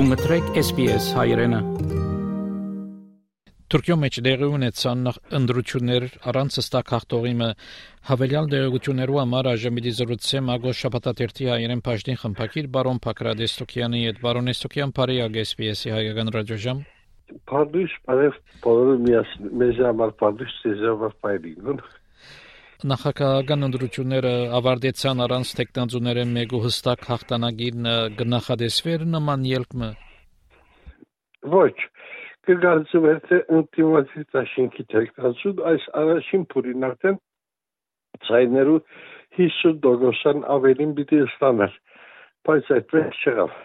Դու մտրեք SPS հայրենը։ Թուրքիո մեջ դեղի ունեցան ընդրություններ առանց հստակ հաղթողիմը հավելյալ դեղություններու համար այժմիդի զրուցեմ ագոս շապատատերտի հայերեն պաշտին խմփակիր բարոն Փակրադեստոկյանի հետ բարոն Էստոկյան բարի SPS-ի հայկական ռադիոժամ Pardus, paref, բոլորը միասին, մեզ համար pardus, ծեզով պայրին, նախագահական ընդրությունները ավարտեցան առանց տեխնազուները մեկ ու հստակ հաղթանակին գնահատեսվեր նման ելքը ոչ կգործում է թե ինտիմացիա տեխնազուն այս առաջին փուրին արդեն ցայներու 50%-ան ավելին պիտի ստանալ բայց այդպես չեղավ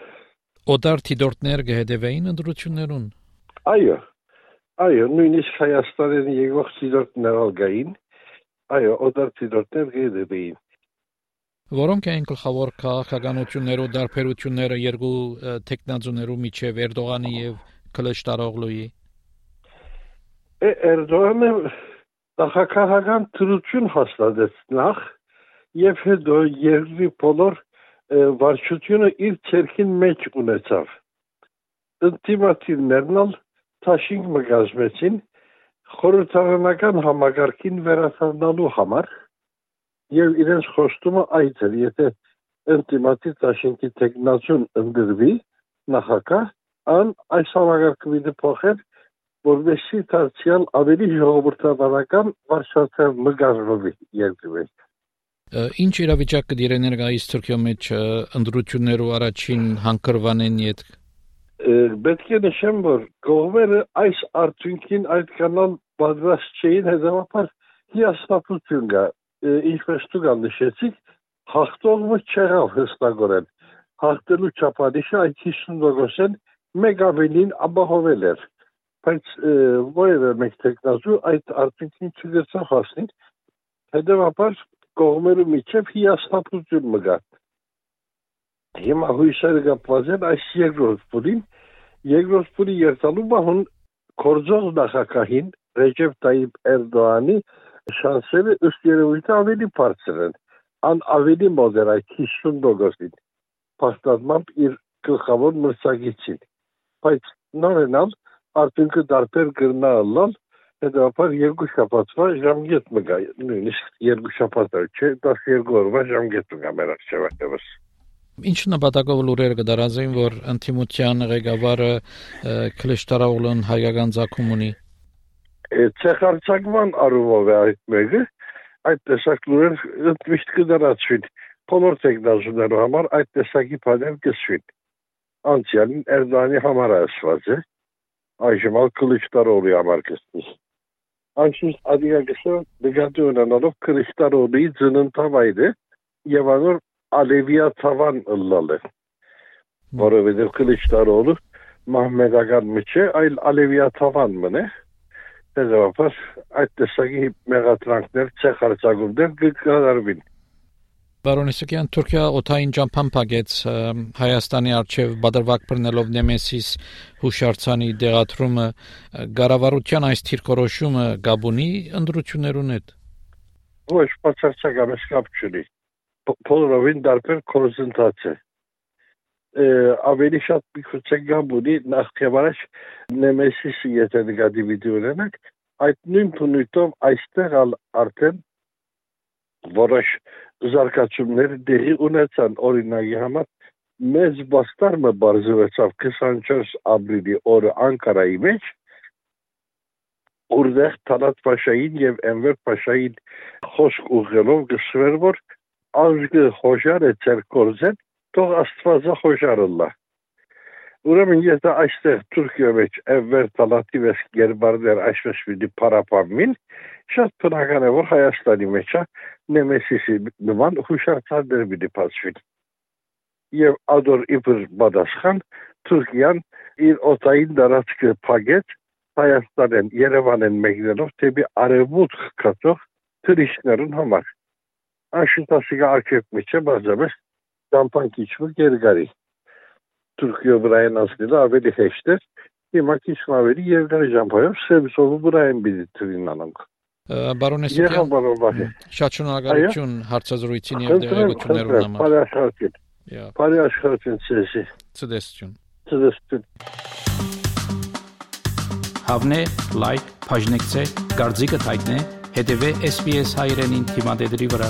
Օդար դիտորդներ գհետևեին ընդրություններուն Այո այո նույնիսկ Հայաստանին եկող դիտորդներ ալգային Այո, օդարցիդորներ գեդեին։ Որոնք են գլխավոր քաղաքականություններով դարբերությունները երկու տեխնազուներու միջև Էրդողանի եւ Քլեշտարօղլուի։ Էրդողանը նախաքաղաքական թրություն հաստատեց նախ եւ հետո երկրի բոլոր վարչությունը իր ցերքին մեջ ունեցավ։ Ինտիմատիվներն ալ թաշինք մգազմեցին խորհրդարանական համագարկին վերացնելու համար եւ իրենց խոստումը այդ էր, եթե ինտիմատի տաշինքի տեխնացիոն ընդրվի նախակա, ան այս համագարկը դեպոխեր, որովհետեւ դարձյալ ավելի ժողովրդավարական վարշավը մգարվի երկրի Ինչ իրավիճակ կդիրե ներկայիս Թուրքիո մեջ ընդրություններու առաջին հանգրվանեն իդ պետք է նշեմ, որ կողմերը այս արդյունքին այդ կանալ պատրաստ չէին, հետևաբար հիասթափություն կա, ինչպես դուք նշեցիք, հաղթողը չեղավ հստակորեն։ Հաղթելու չափանիշը այդ 50%-ն մեկ ավելին ապահովել էր։ Բայց որևէ մեկ տեխնազու այդ արդյունքին չգծավ հասնել։ Հետևաբար կողմերու միջև հիասթափություն մգա։ Հիմա հույսերը կապված են այս երկրորդ փուլին, երկրորդ փուլի երթալումը հուն կորձող նախագահին Ռեջեփ Տայիպ Էրդողանի շանսերը ըստ երևույթի ավելի բարձր են, ան ավելի այդ 50%-ին, փաստացմամբ իր գլխավոր մրցակիցին։ Բայց նորենալ արդյունքը դարբեր գրնալալ հետապար երկու շաբաթվա ժամգետ մգա, նույնիսկ երկու շաբաթ չէ, 12 օրվա ժամգետ մգա մեր արժևատևս։ Ինչ նպատակով լուրերը կդարազեն, որ ընդդիմության ղեկավարը Քլեշտարաուլն հայկական ցակում ունի։ Ցեղարցակման առումով է այդ մեկը, այդ տեսակ լուրեր միշտ կդարացվին։ Բոլոր տեխնազուներու համար այդ տեսակի բաներ կսվին։ Անցյալին Էրդողանի համար ասված է, այժմ ալ Քլեշտարաուլի համար կսվի։ Անշուշտ ադիգակսը դգատու ունենալով Քլեշտարաուլի ծննդավ այդ է եւ անոր ալևիացավան ըլլալը որովհետև քլիչտար օլը մահմեդական միջե այլ ալևիացավան մնե դեպքում այդ տեսակի մեղադրանքներ ցեխարցակումներ կկատարվին Բարոն Իսուկյան Թուրքիա օթային ճամփան փակեց Հայաստանի արչև բادرվակ բռնելով Նեմեսիս հուշարձանի դեղատրումը գարավարության այս թիրքորոշումը գաբունի ընդրություններուն հետ Ոչ, բացարձակ ամեսկապ չունի բոլորովին դարբեր կոնցենտրացիա ավելի շատ միգուցե գամբունի նախքեվարաշ նեմեսիսի եթե նկատի վիդեո ունենանք այդ նույն փնույթով այստեղ արդեն որոշ զարգացումներ դեղի ունեցան օրինակի համար մեծ բաստարմը բարձրացավ 24 ապրիլի օրը Անկարայի մեջ որտեղ Թալատ Փաշային եւ Էնվեր Փաշային խոսք ուղղելով գսվեր որ ազգը խոշար է ծեր կորզեն, թող աստվածը խոշարը լա։ Ուրեմն եթե այստեղ Թուրքիա մեջ əvvəl տալատիվես գերբարդեր այսպես պիտի փարապամին, շատ բնական է որ Հայաստանի մեջ է նեմեսիսի նման հուշարձաններ պիտի բացվին։ Եվ ադոր իբր բադասխան Թուրքիան իր օտային դարածքը փագեց Հայաստանեն, Երևանեն մեկնելով թեպի արևմուտք կացող թուրիստներուն համար աշտասիգա արկեփմիչը բազաբես դամպան քիչվը գերգարի Թուրքիո վրայեն ասնելը ավելի հեշտ է հիմա քիչ ավելի երկար ժամանակով սեբսովը վրայեն բիզի տրինանանք Բարոնես շատ շնորհակալություն հարցազրույցին եւ դերակցություններուն համար։ Բարի աշխատանք։ Բարի աշխատանք ցեզի։ Ցտեսություն։ Ցտեսություն։ Հավնե, լայք, բաժնեկցե, դարձիկը թայտնե, հետեւե SPS հայրենին թիմադեդի վրա։